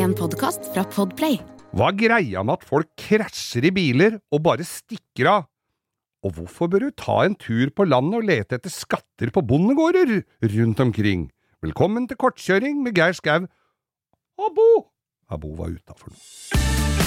En podkast fra Podplay. Hva er greia med at folk krasjer i biler og bare stikker av? Og hvorfor bør du ta en tur på landet og lete etter skatter på bondegårder rundt omkring? Velkommen til kortkjøring med Geir Skau og Bo. Ja, Bo var utafor nå.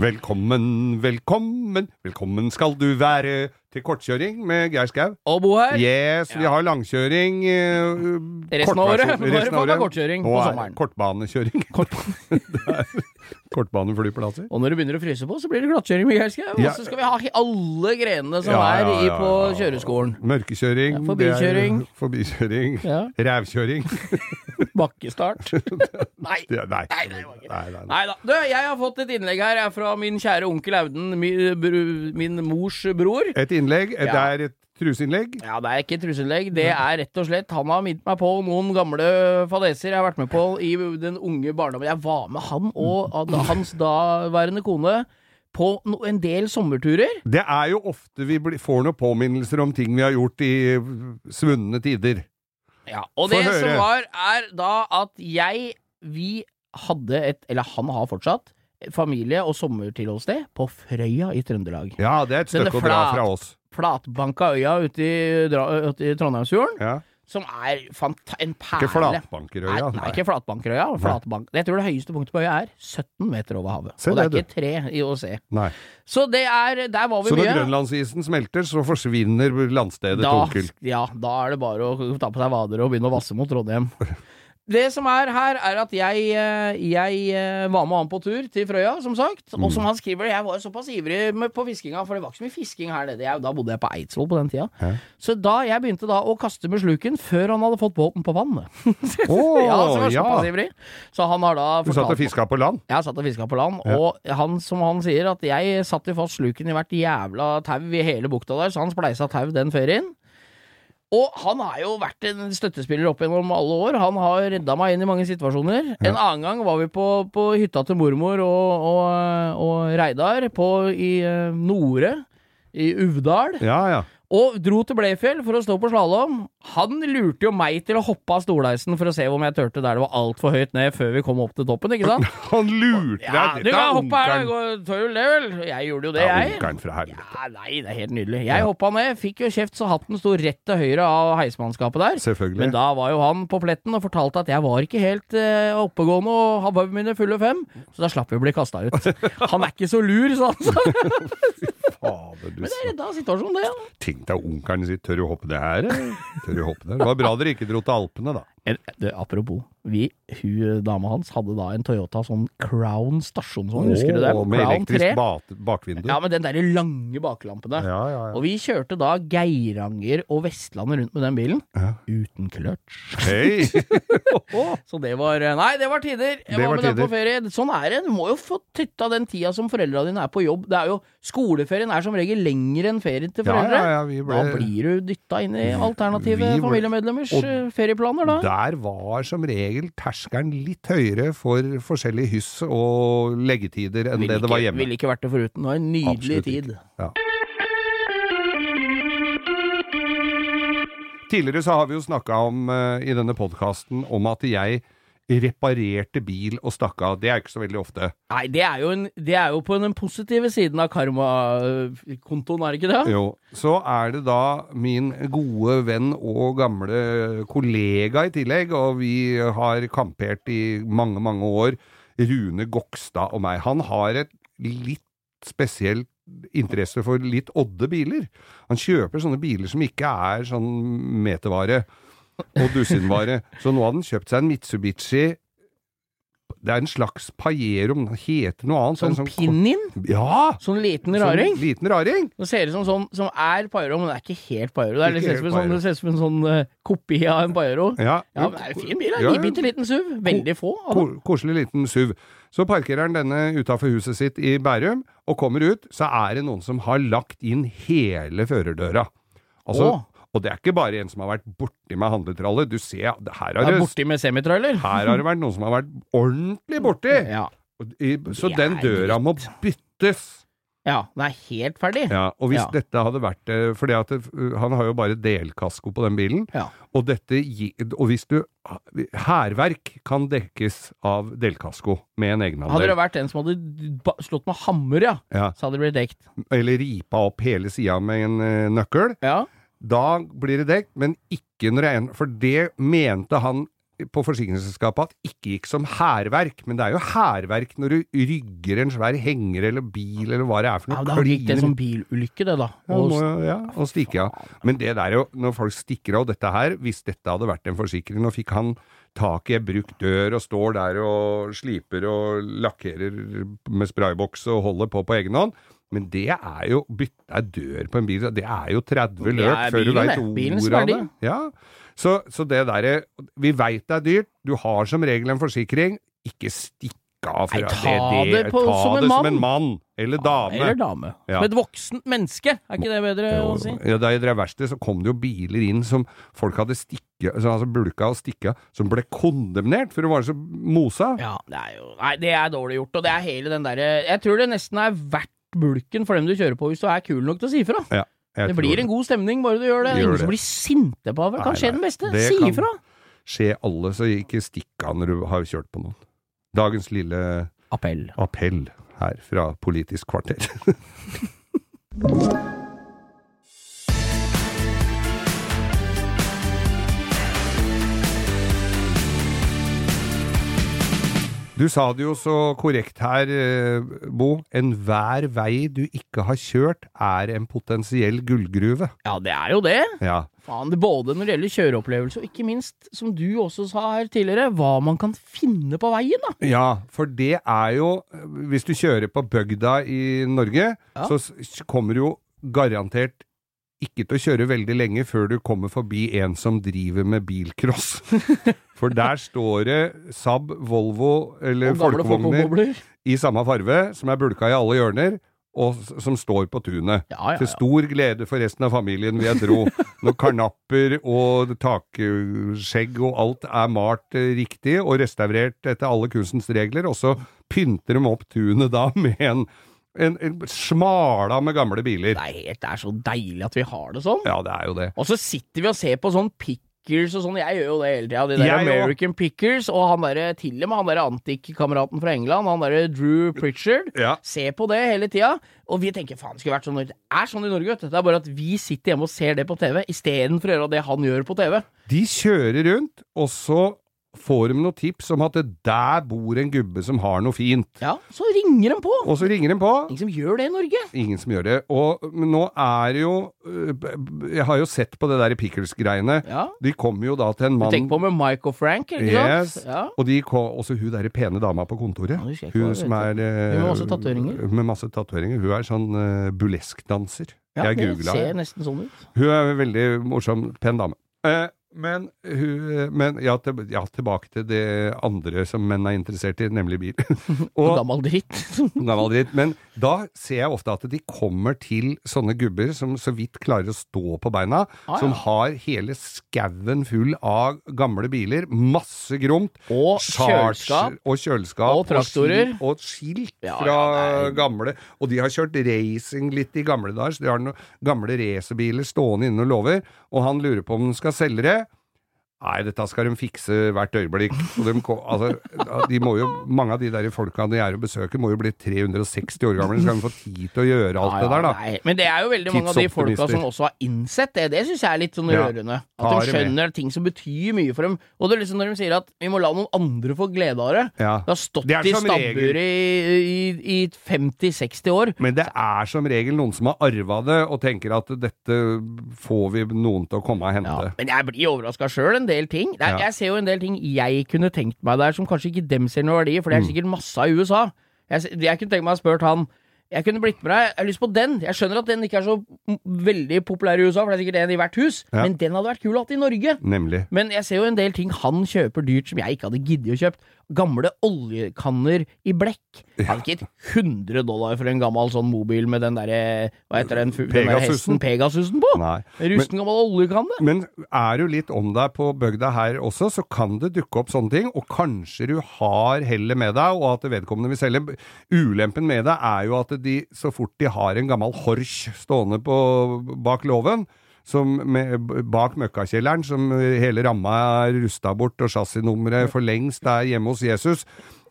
Velkommen, velkommen, velkommen skal du være til kortkjøring med Geir Skau. Og Bo her. Yes, vi har langkjøring. Uh, Resten av året. Nå er det faen meg kortkjøring på er sommeren. Kortbanekjøring. Er Kortbaneflyplasser. Og når det begynner å fryse på, så blir det glattkjøring med Geir Skau. Og så skal vi ha alle grenene som er i på kjøreskolen. Mørkekjøring. Forbikjøring. Forbikjøring. Rævkjøring. Bakkestart. Nei. Nei. Nei. Nei, nei, da. Du, jeg har fått et innlegg her er fra min kjære onkel Auden, min, min mors bror. Et innlegg. Det er et truseinnlegg. Ja, det er ikke truseinnlegg. Det er rett og slett Han har minnet meg på noen gamle fadeser jeg har vært med på i den unge barndommen. Jeg var med han og ad- hans daværende kone på en del sommerturer. Det er jo ofte vi får noen påminnelser om ting vi har gjort i svunne tider. Ja, og Få det høre. som var, er da at jeg Vi hadde et Eller han har fortsatt familie- og sommertilholdssted på Frøya i Trøndelag. Ja, det er et stykke å dra fra oss. Flatbanka øya ute i, ut i Trondheimsfjorden, Ja. som er en perle. Ikke Flatbankerøya. Nei, nei, ikke Flatbankerøya. Flatbank. Jeg tror det høyeste punktet på øya er 17 meter over havet. Se og det er ikke tre i å se. Nei. Så det er Der var vi Så når grønlandsisen smelter, så forsvinner landstedet da, til onkel. Ja, da er det bare å ta på seg vader og begynne å vasse mot Trondheim. Det som er her, er at jeg, eh, jeg eh, var med han på tur til Frøya, som sagt. Og Mm. som han skriver, jeg var såpass ivrig på fiskinga, for det var ikke så mye fisking her nede. Da bodde jeg på Eidsvoll på den tida. Hæ? Så da jeg begynte da å kaste med sluken før han hadde fått båten på vannet. Oh, ja, så var ja. såpass ivrig. Så han har da Du satt og fiska på land? jeg satt og fiska på land, Ja. og han, som han sier, at jeg satt jo fast sluken i hvert jævla tau i hele bukta der, så han spleisa tau den ferien. Og han har jo vært en støttespiller opp gjennom alle år. Han har redda meg inn i mange situasjoner. En annen gang var vi på, på hytta til mormor og, og, og Reidar på, i eh, Nore, i Uvdal. Ja, ja. Og dro til Blefjell for å stå på slalåm. Han lurte jo meg til å hoppe av stolheisen for å se om jeg turte der det var altfor høyt ned før vi kom opp til toppen, ikke sant? Han lurte deg? Ja, du kan hoppe her, det tør jo det vel? Jeg gjorde jo det, jeg. Det er fra helvete. Ja, nei, det er helt nydelig. Jeg hoppa ned, fikk jo kjeft så hatten sto rett til høyre av heismannskapet der. Selvfølgelig. Men da var jo han på pletten og fortalte at jeg var ikke helt eh, oppegående og hadde mine fulle fem, så da slapp vi å bli kasta ut. Han er ikke så lur, sa han. Fader, du Men det redda situasjonen, det. Ja. Tenk deg onkelen sin. tør du hoppe det her? eller? Tør du hoppe det? Det var bra dere ikke dro til Alpene, da. Du, apropos, vi, hun dama hans hadde da en Toyota sånn Crown stasjonsvogn, husker du det? Med Crown elektrisk bak bakvindu. Ja, med den derre lange baklampene. ja, ja. Og vi kjørte da Geiranger og Vestlandet rundt med den bilen, Ja. uten kløtsj. Hey. Så det var Nei, det var tider. Jeg Det var med den på ferie. Sånn er det. Du må jo få tytta den tida som foreldra dine er på jobb. Det er jo Skoleferien er som regel lengre enn ferien til foreldre. ja, ja, vi ble- Da blir du dytta inn i alternative ble- familiemedlemmers Og eh, ferieplaner, da. Der var som regel terskelen litt høyere for forskjellige hyss og leggetider enn Ville det det var hjemme. Ville ikke vært det foruten. Det var en nydelig Absolutt tid. Ja. Tidligere så har vi jo snakka om eh, i denne podkasten om at jeg reparerte bil og stakk av. Det er ikke så veldig ofte. Nei, det er jo, en, det er jo på den positive siden av karmakontoen, er det ikke det? Jo, så er det da min gode venn og gamle kollega i tillegg, og vi har kampert i mange, mange år, Rune Gokstad og meg. Han har et litt spesielt interesse for litt odde biler. Han kjøper sånne biler som ikke er sånn metervare og dusinvare. Så nå hadde han kjøpt seg en Mitsubishi det er en slags Pajero, men den heter noe annet. Sånn sånn pinin? Ja! Sånn liten raring? Sånn liten raring. Det ser ut som sånn som er Pajero, men det er ikke helt Pajero. Det, er, det, ser ut som en sånn, sånn eh, kopi av en Pajero. Ja, Ja, men det er en fin bil. Ja, En ja. bitte liten SUV. Veldig få. Ko koselig liten SUV. Så parkerer han denne utafor huset sitt i Bærum, og kommer ut, så er det noen som har lagt inn hele førerdøra. Altså, Åh. Og det er ikke bare en som har vært borti med handletraller. Du ser, her har Er det, borti med semitrailer. her har det vært noen som har vært ordentlig borti! Ja. Så den er døra må byttes. ja, den er helt ferdig. Ja, og hvis Ja. dette hadde vært eh, fordi at han har jo bare delkasko på den bilen. Ja. Og dette Og hvis du Hærverk kan dekkes av delkasko med en Hadde det vært en som hadde slått med hammer, ja, Ja. så hadde det blitt dekt. Eller ripa opp hele sida med en eh, nøkkel. Ja. Da blir det dekt, men ikke når en For det mente han på forsikringsselskapet at ikke gikk som hærverk. Men det er jo hærverk når du rygger en svær henger eller bil eller hva det er for noe. ja da gikk det som bilulykke, det, da. Ja, Og- må, ja, og stikke av. Men det der jo, når folk stikker av dette her, hvis dette hadde vært en forsikring, nå fikk han tak i ei brukt dør og står der og sliper og lakkerer med sprayboks og holder på på egen hånd. Men det er jo bytte ei dør på en bil, det er jo 30 Det løp før du veit det. Ordet av det. Ja. Så, så det derre Vi veit det er dyrt, du har som regel en forsikring, ikke stikk av fra Nei, ta det, det på- ta som en som en mann. Eller dame. Eller dame. Ja. Som et voksent menneske, er ikke det bedre å si? Ja, da jeg drev verksted, så kom det jo biler inn som folk hadde stikket, altså bulka og stikka, som ble kondemnert, for å var så mosa. Ja, det er jo Nei, det er dårlig gjort, og det er hele den derre Jeg tror det nesten er verdt bulken for dem du kjører på, hvis du er kul nok til å si ifra. Ja, Det blir blir en god stemning bare du gjør det. Gjør Ingen det. som blir sinte på det. Kan skje den beste. Det Si ifra. Skje alle, så ikke stikk av når du har kjørt på noen. Dagens lille Appell. appell her fra Politisk kvarter. Du sa det jo så korrekt her, eh, Bo. Enhver vei du ikke har kjørt, er en potensiell gullgruve. Ja, det er jo det. Ja. Faen, det både når det gjelder kjøreopplevelse, og ikke minst, som du også sa her tidligere, hva man kan finne på veien, da. Ja, for det er jo Hvis du kjører på bygda i Norge, Ja. så kommer du jo garantert ikke til å kjøre veldig lenge før du kommer forbi en som driver med bilcross. For der står det Saab, Volvo eller Og folkevogner i samme farve, som er bulka i alle hjørner, og som står på tunet. Ja, ja, Til stor glede for resten av familien vil jeg tro. Når karnapper og takskjegg og alt er malt eh, riktig og restaurert etter alle kunstens regler, og så pynter de opp tunet da med en, en, en smala med gamle biler. Det er, helt, det er så deilig at vi har det sånn. Ja, det er jo det. Og så sitter vi og ser på sånn pickers og sånn, jeg gjør jo det hele tida, de der Jeg American American pickers, og han derre, til og med han derre antikkameraten fra England, han derre Drew Pritchard. Ja. Se på det hele tida, og vi tenker faen, det skulle vært sånn. Det er sånn i Norge, vet du. Det er bare at vi sitter hjemme og ser det på TV, istedenfor å gjøre det han gjør på TV. De kjører rundt, og så får de noen tips om at det der bor en gubbe som har noe fint. Ja, så ringer de på. Og så ringer de på. Ingen som gjør det i Norge. Ingen som gjør det. Og nå er det jo øh, Jeg har jo sett på det der Pickles-greiene. Ja. De kommer jo da til en Du mann tenker på med Mike og Frank, ikke Yes. sant? Ja. Og de kom, også hun derre pene dama på kontoret. Ja, hun som er Hun med masse tatoveringer. Med masse tatoveringer. Hun er sånn uh, burleskdanser. Ja, jeg googla ser nesten sånn ut. Hun er en veldig morsom, pen dame. Eh, men Men ja, til, ja, tilbake til det andre som menn er interessert i, nemlig bil. Og gammel dritt. gammel dritt. Men da ser jeg ofte at de kommer til sånne gubber som så vidt klarer å stå på beina, Ah, ja. som har hele skauen full av gamle biler, masse gromt, Og kjøleskap. og kjøleskap Og traktorer. Og skilt, og skilt Ja, fra ja, gamle Og de har kjørt racing litt i gamle dager, så de har noen gamle racerbiler stående inne og lover, og han lurer på om han skal selge det. Nei, dette skal de fikse hvert øyeblikk. De, altså, de må jo, mange av de der folka de er og besøker, må jo bli 360 år gamle. Så kan de få tid til å gjøre alt Ja, det der, da. nei. Men det er jo veldig mange av de folka som også har innsett det. Det syns jeg er litt sånn Ja. rørende. At de skjønner ting som betyr mye for dem. Og det er liksom når de sier at vi må la noen andre få glede av det. Ja. Det har stått Det i stabburet i, i, i 50-60 år. Men det er som regel noen som har arva det, og tenker at dette får vi noen til å komme og hente. Ja, men jeg blir overraska sjøl en del ting. Det er, Ja. Jeg ser jo en del ting jeg kunne tenkt meg der som kanskje ikke dem ser noe verdi i, for det Mm. er sikkert masse i USA. Jeg, jeg kunne tenkt meg å ha spurt han jeg kunne blitt med deg, jeg har lyst på den. Jeg skjønner at den ikke er så veldig populær i USA, for det er sikkert en i hvert hus, Ja. men den hadde vært kul å ha i Norge. Nemlig. Men jeg ser jo en del ting han kjøper dyrt som jeg ikke hadde giddet å kjøpt. gamle oljekanner i blekk. Jeg hadde ikke gitt 100 dollar for en gammel sånn mobil med den derre Hva heter den, den der hesten Pegasusen på? Nei. Rusten gammel oljekanne. Men er du litt om deg på bygda her også, så kan det dukke opp sånne ting, og kanskje du har hellet med deg, og at vedkommende vil selge. Ulempen med det er jo at de, så fort de har en gammel Horch stående på, bak låven, med, bak møkkakjelleren, som hele ramma er rusta bort, og chassisnummeret for lengst er hjemme hos Jesus,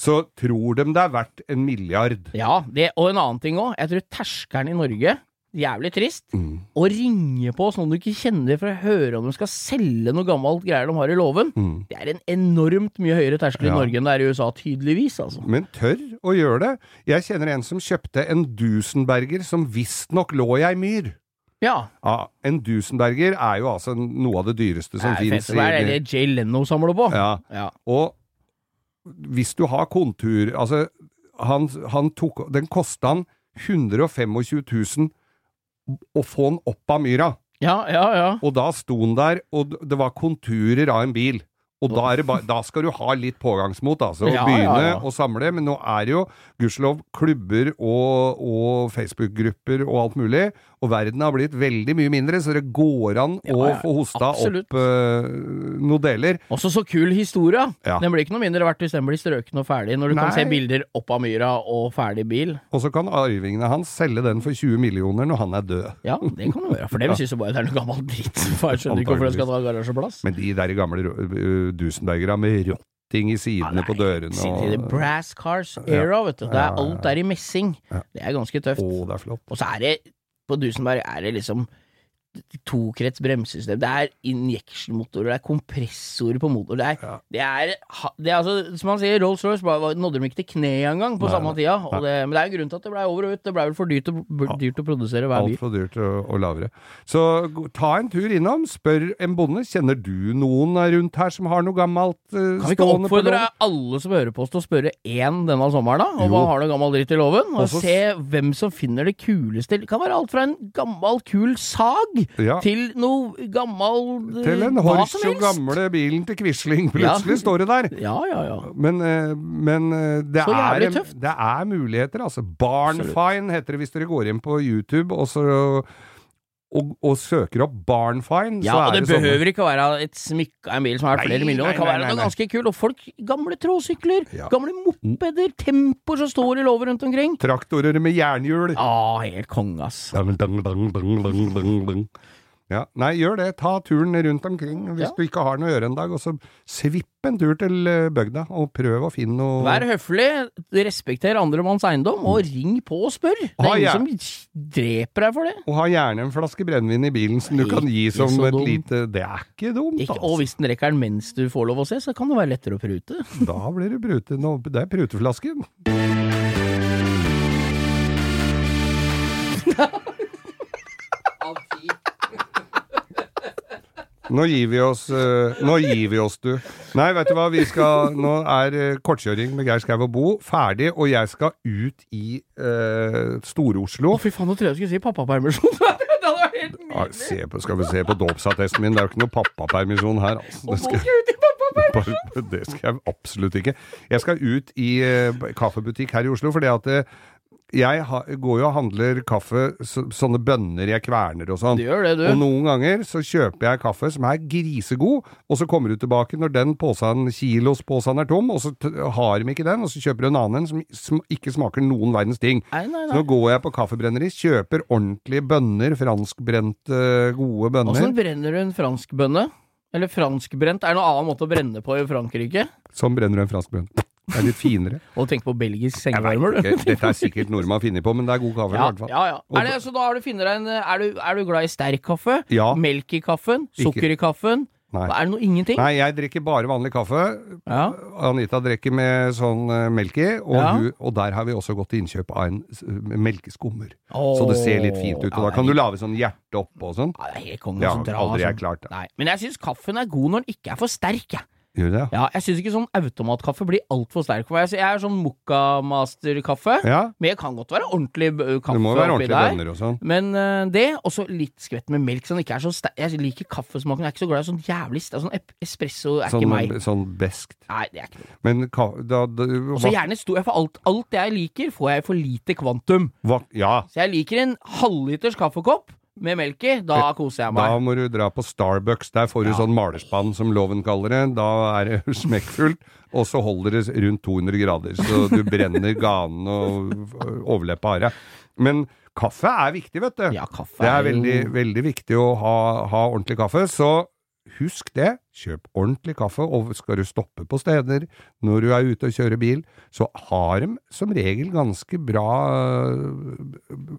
så tror de det er verdt en milliard. Ja, det, og en annen ting òg. Jeg tror terskelen i Norge Jævlig trist. Mm. Å ringe på sånn du ikke kjenner for å høre om de skal selge noe gammelt greier de har i låven. Mm. Det er en enormt mye høyere terskel i Norge enn det er i USA, tydeligvis, altså. Men tør å gjøre det. Jeg kjenner en som kjøpte en Dusenberger som visstnok lå i ei myr. Ja. Ja, en Dusenberger er jo altså noe av det dyreste som fins. Det er det Jay Leno samler på? Ja, Ja. og hvis du har kontur Altså, han, han tok Den kosta han 125 000 å få den opp av myra. ja, ja, ja. Og da sto den der, og det var konturer av en bil. Og da, er det ba, da skal du ha litt pågangsmot, altså. Ja, begynne ja, ja. å samle. Men nå er det jo gudskjelov klubber og, og Facebook-grupper og alt mulig. Og verden har blitt veldig mye mindre, så det går an Ja, å ja, få hosta absolutt. opp uh, noen deler. Også så kul historie. Ja. Den blir ikke noe mindre verdt hvis den blir strøken og ferdig, når du kan se bilder opp av myra og ferdig bil. Og så kan arvingene hans selge den for 20 millioner når han er død. Ja, det kan du gjøre, for det vil si jo bare det er noe gammel dritt. For jeg skjønner ikke hvorfor den skal ta garasjeplass. Men de der gamle uh, med rotting i sidene på dørene Siden til det og brass cars era, vet du. Det er Ja, ja, alt der i messing. Ja. Det er ganske tøft. Å, det er flott. Og så er det På Dusenberg er det liksom tokrets bremsesystem, det er injection-motorer, det er kompressorer på motor, det er, Ja. det er, det er altså, som man sier, Rolls-Royce nådde dem ikke til kneet engang på Nei, samme tida, og det, men det er jo grunn til at det blei over og ut, det blei vel for dyrt, å- dyrt å produsere hver bil. Altfor dyrt og lavere. Så ta en tur innom, spør en bonde. Kjenner du noen rundt her som har noe gammelt uh, Kan vi ikke oppfordre alle som hører på oss til å spørre én denne sommeren, da? Om hva man har noe gammel dritt i låven? Og Også se hvem som finner det kuleste. Det kan være alt fra en gammel, kul sag Ja. til noe gammel eh, Til en og gamle bilen til Quisling. Ja. Plutselig står det der. Ja, ja, ja. Men, eh, men eh, det, er, det er muligheter, altså. Barnfine heter det hvis dere går inn på YouTube og, så, og, og søker opp Barnfine. Ja, så og det det sånne- behøver ikke å være et smykka en bil som er verdt flere millioner. Det kan være noe ganske kult. Og folk, gamle tråsykler, Ja. gamle mopeder, tempoer som står i låver rundt omkring. Traktorer med jernhjul. Ah, helt konge, ass. Dang, dang, dang, Ja, Nei, gjør det. Ta turen rundt omkring hvis Ja. du ikke har noe å gjøre en dag. Og så svipp en tur til eh, bygda, og prøv å finne noe Vær høflig, respekter andre manns eiendom, og ring på og spør. Det er ingen som dreper deg for det. Og ha gjerne en flaske brennevin i bilen som du kan gi som et dum. lite Det er ikke dumt, altså. og hvis den rekker den mens du får lov å se, så kan det være lettere å prute. Da blir det prute. Det er pruteflasken. Nå gir vi oss eh, Nå gir vi oss, du. Nei, vet du hva, vi skal Nå er eh, kortkjøring med Geir Skau og Bo ferdig, og jeg skal ut i uh, Store-Oslo. Å, fy faen, nå trodde jeg skulle si pappapermisjon. Ja, se på, skal vi se på dåpsattesten min, det er jo ikke noe pappapermisjon her. Altså. Det skal, det skal jeg absolutt ikke. Jeg skal ut i uh, kaffebutikk her i Oslo, fordi at eh, jeg ha, går jo og handler kaffe, så, sånne bønner jeg kverner og sånn. Du gjør det, du. Og noen ganger så kjøper jeg kaffe som er grisegod, og så kommer du tilbake når den posen, kilosposen er tom, og så har de ikke den, og så kjøper du en annen en som, som ikke smaker noen verdens ting. Nei, nei, Så nå går jeg på kaffebrenneri, kjøper ordentlige bønner, franskbrente, gode bønner. Åssen brenner du en franskbønne? Eller franskbrent? Er det noen annen måte å brenne på i Frankrike? Sånn brenner du en fransk bønn. Det er litt finere. Og tenk på belgisk sengevarmer, du. Dette er sikkert nordmann funnet på, men det er god kaffe i hvert fall. ja, ja. Er det, så da har du funnet deg en er du, er du glad i sterk kaffe? Ja. Melk i kaffen? Sukker i kaffen? Nei. Er det noe ingenting? Nei, jeg drikker bare vanlig kaffe. Ja. Anita drikker med sånn eh, melk i, og, Ja. hun, og der har vi også gått til innkjøp av en s- melkeskummer. Oh. Så det ser litt fint ut, og Ja, da kan du lage sånn hjerte oppå og sånn. Ja, det er helt kongen Det som drar aldri sånn. klart. Nei. Men jeg syns kaffen er god når den ikke er for sterk, jeg. Gjør du det? Ja, jeg syns ikke sånn automatkaffe blir altfor sterk for meg. Jeg er sånn Mokka-master-kaffe. Ja. Men jeg kan godt være ordentlig kaffe Det må være oppi ordentlige der. og sånn. Men uh, det, og så litt skvett med melk. Sånn ikke er så. Jeg liker kaffesmaken. Jeg er ikke så glad i sånn jævlig Sånn espresso er Sånn, ikke meg. sånn beskt. Nei, det er ikke noe. Men ka, da, da Og så gjerne stor. For alt, alt jeg liker, får jeg for lite kvantum. hva, Ja, Så jeg liker en halvliters kaffekopp med melk i. Da koser jeg meg. da må du dra på Starbucks. Der får du Ja. sånn malerspann, som loven kaller det. Da er det smekkfullt. Og så holder det rundt 200 grader, så du brenner ganen og overleppa har deg. Men kaffe er viktig, vet du. Ja, kaffe Det er veldig, veldig viktig å ha, ha ordentlig kaffe. Så husk det. Kjøp ordentlig kaffe. Og skal du stoppe på steder når du er ute og kjører bil, så har de som regel ganske bra øh,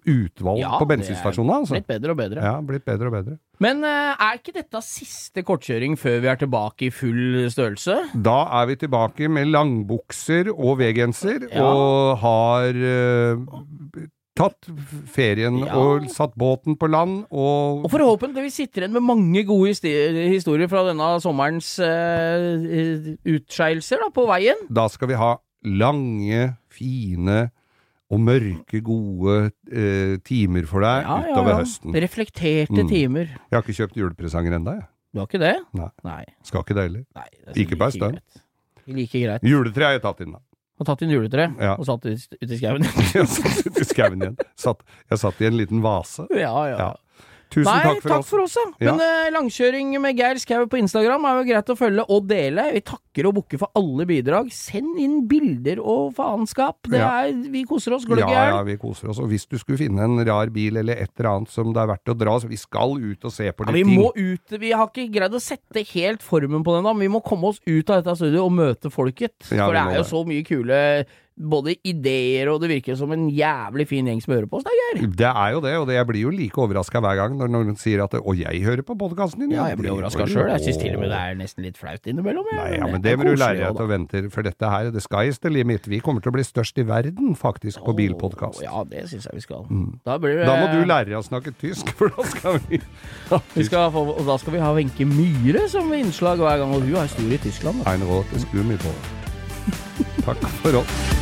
utvalg Ja, på bensinstasjonene. Altså. Blitt bedre og bedre. Ja, blitt bedre og bedre. Men eh, er ikke dette siste kortkjøring før vi er tilbake i full størrelse? Da er vi tilbake med langbukser og V-genser, Ja. og har øh, tatt ferien Ja. og satt båten på land, og Og forhåpentligvis sitter igjen med mange gode historier fra denne sommerens uh, utskeielser på veien. Da skal vi ha lange, fine og mørke, gode uh, timer for deg Ja, utover ja. høsten. Reflekterte Mm. timer. Jeg har ikke kjøpt julepresanger ennå, jeg. Du har ikke det? Nei. Nei. Skal ikke det heller. Er Ikke på ei stund. Like greit. Juletre har jeg tatt inn, da. Og tatt inn juletre Ja. og satt ut, ut i skauen. Jeg satt ute i skauen igjen. Satt, jeg satt i en liten vase. ja, ja. Ja. Tusen Nei, takk for oss. oss, ja. Men eh, langkjøring med Geir Skau på Instagram er jo greit å følge og dele. Vi takker og bukker for alle bidrag. Send inn bilder og faenskap. Det Ja. er, vi koser oss gløgg i Ja, ja, vi koser oss. Og hvis du skulle finne en rar bil eller et eller annet som det er verdt å dra, så vi skal ut og se på Ja, vi ting. må ut, vi har ikke greid å sette helt formen på den da, men vi må komme oss ut av dette studioet og møte folket. For det er jo det. så mye kule både ideer, og det virker som en jævlig fin gjeng som hører på oss, det er Geir. Det er jo det, og det, jeg blir jo like overraska hver gang når noen sier at 'Å, jeg hører på podkasten din'. Ja, jeg blir overraska sjøl. Jeg syns til og med det er nesten litt flaut innimellom. jeg. Nei, ja, men det må du lære deg til å vente for dette her, the sky is the limit. Vi kommer til å bli størst i verden, faktisk, på bilpodkast. Ja, det syns jeg vi skal. Da, blir det, Da må du lære deg å snakke tysk, for da skal vi vi skal få, Og da skal vi ha Wenche Myhre som innslag hver gang, og hun er stor i Tyskland. da. Ein. Takk for oss.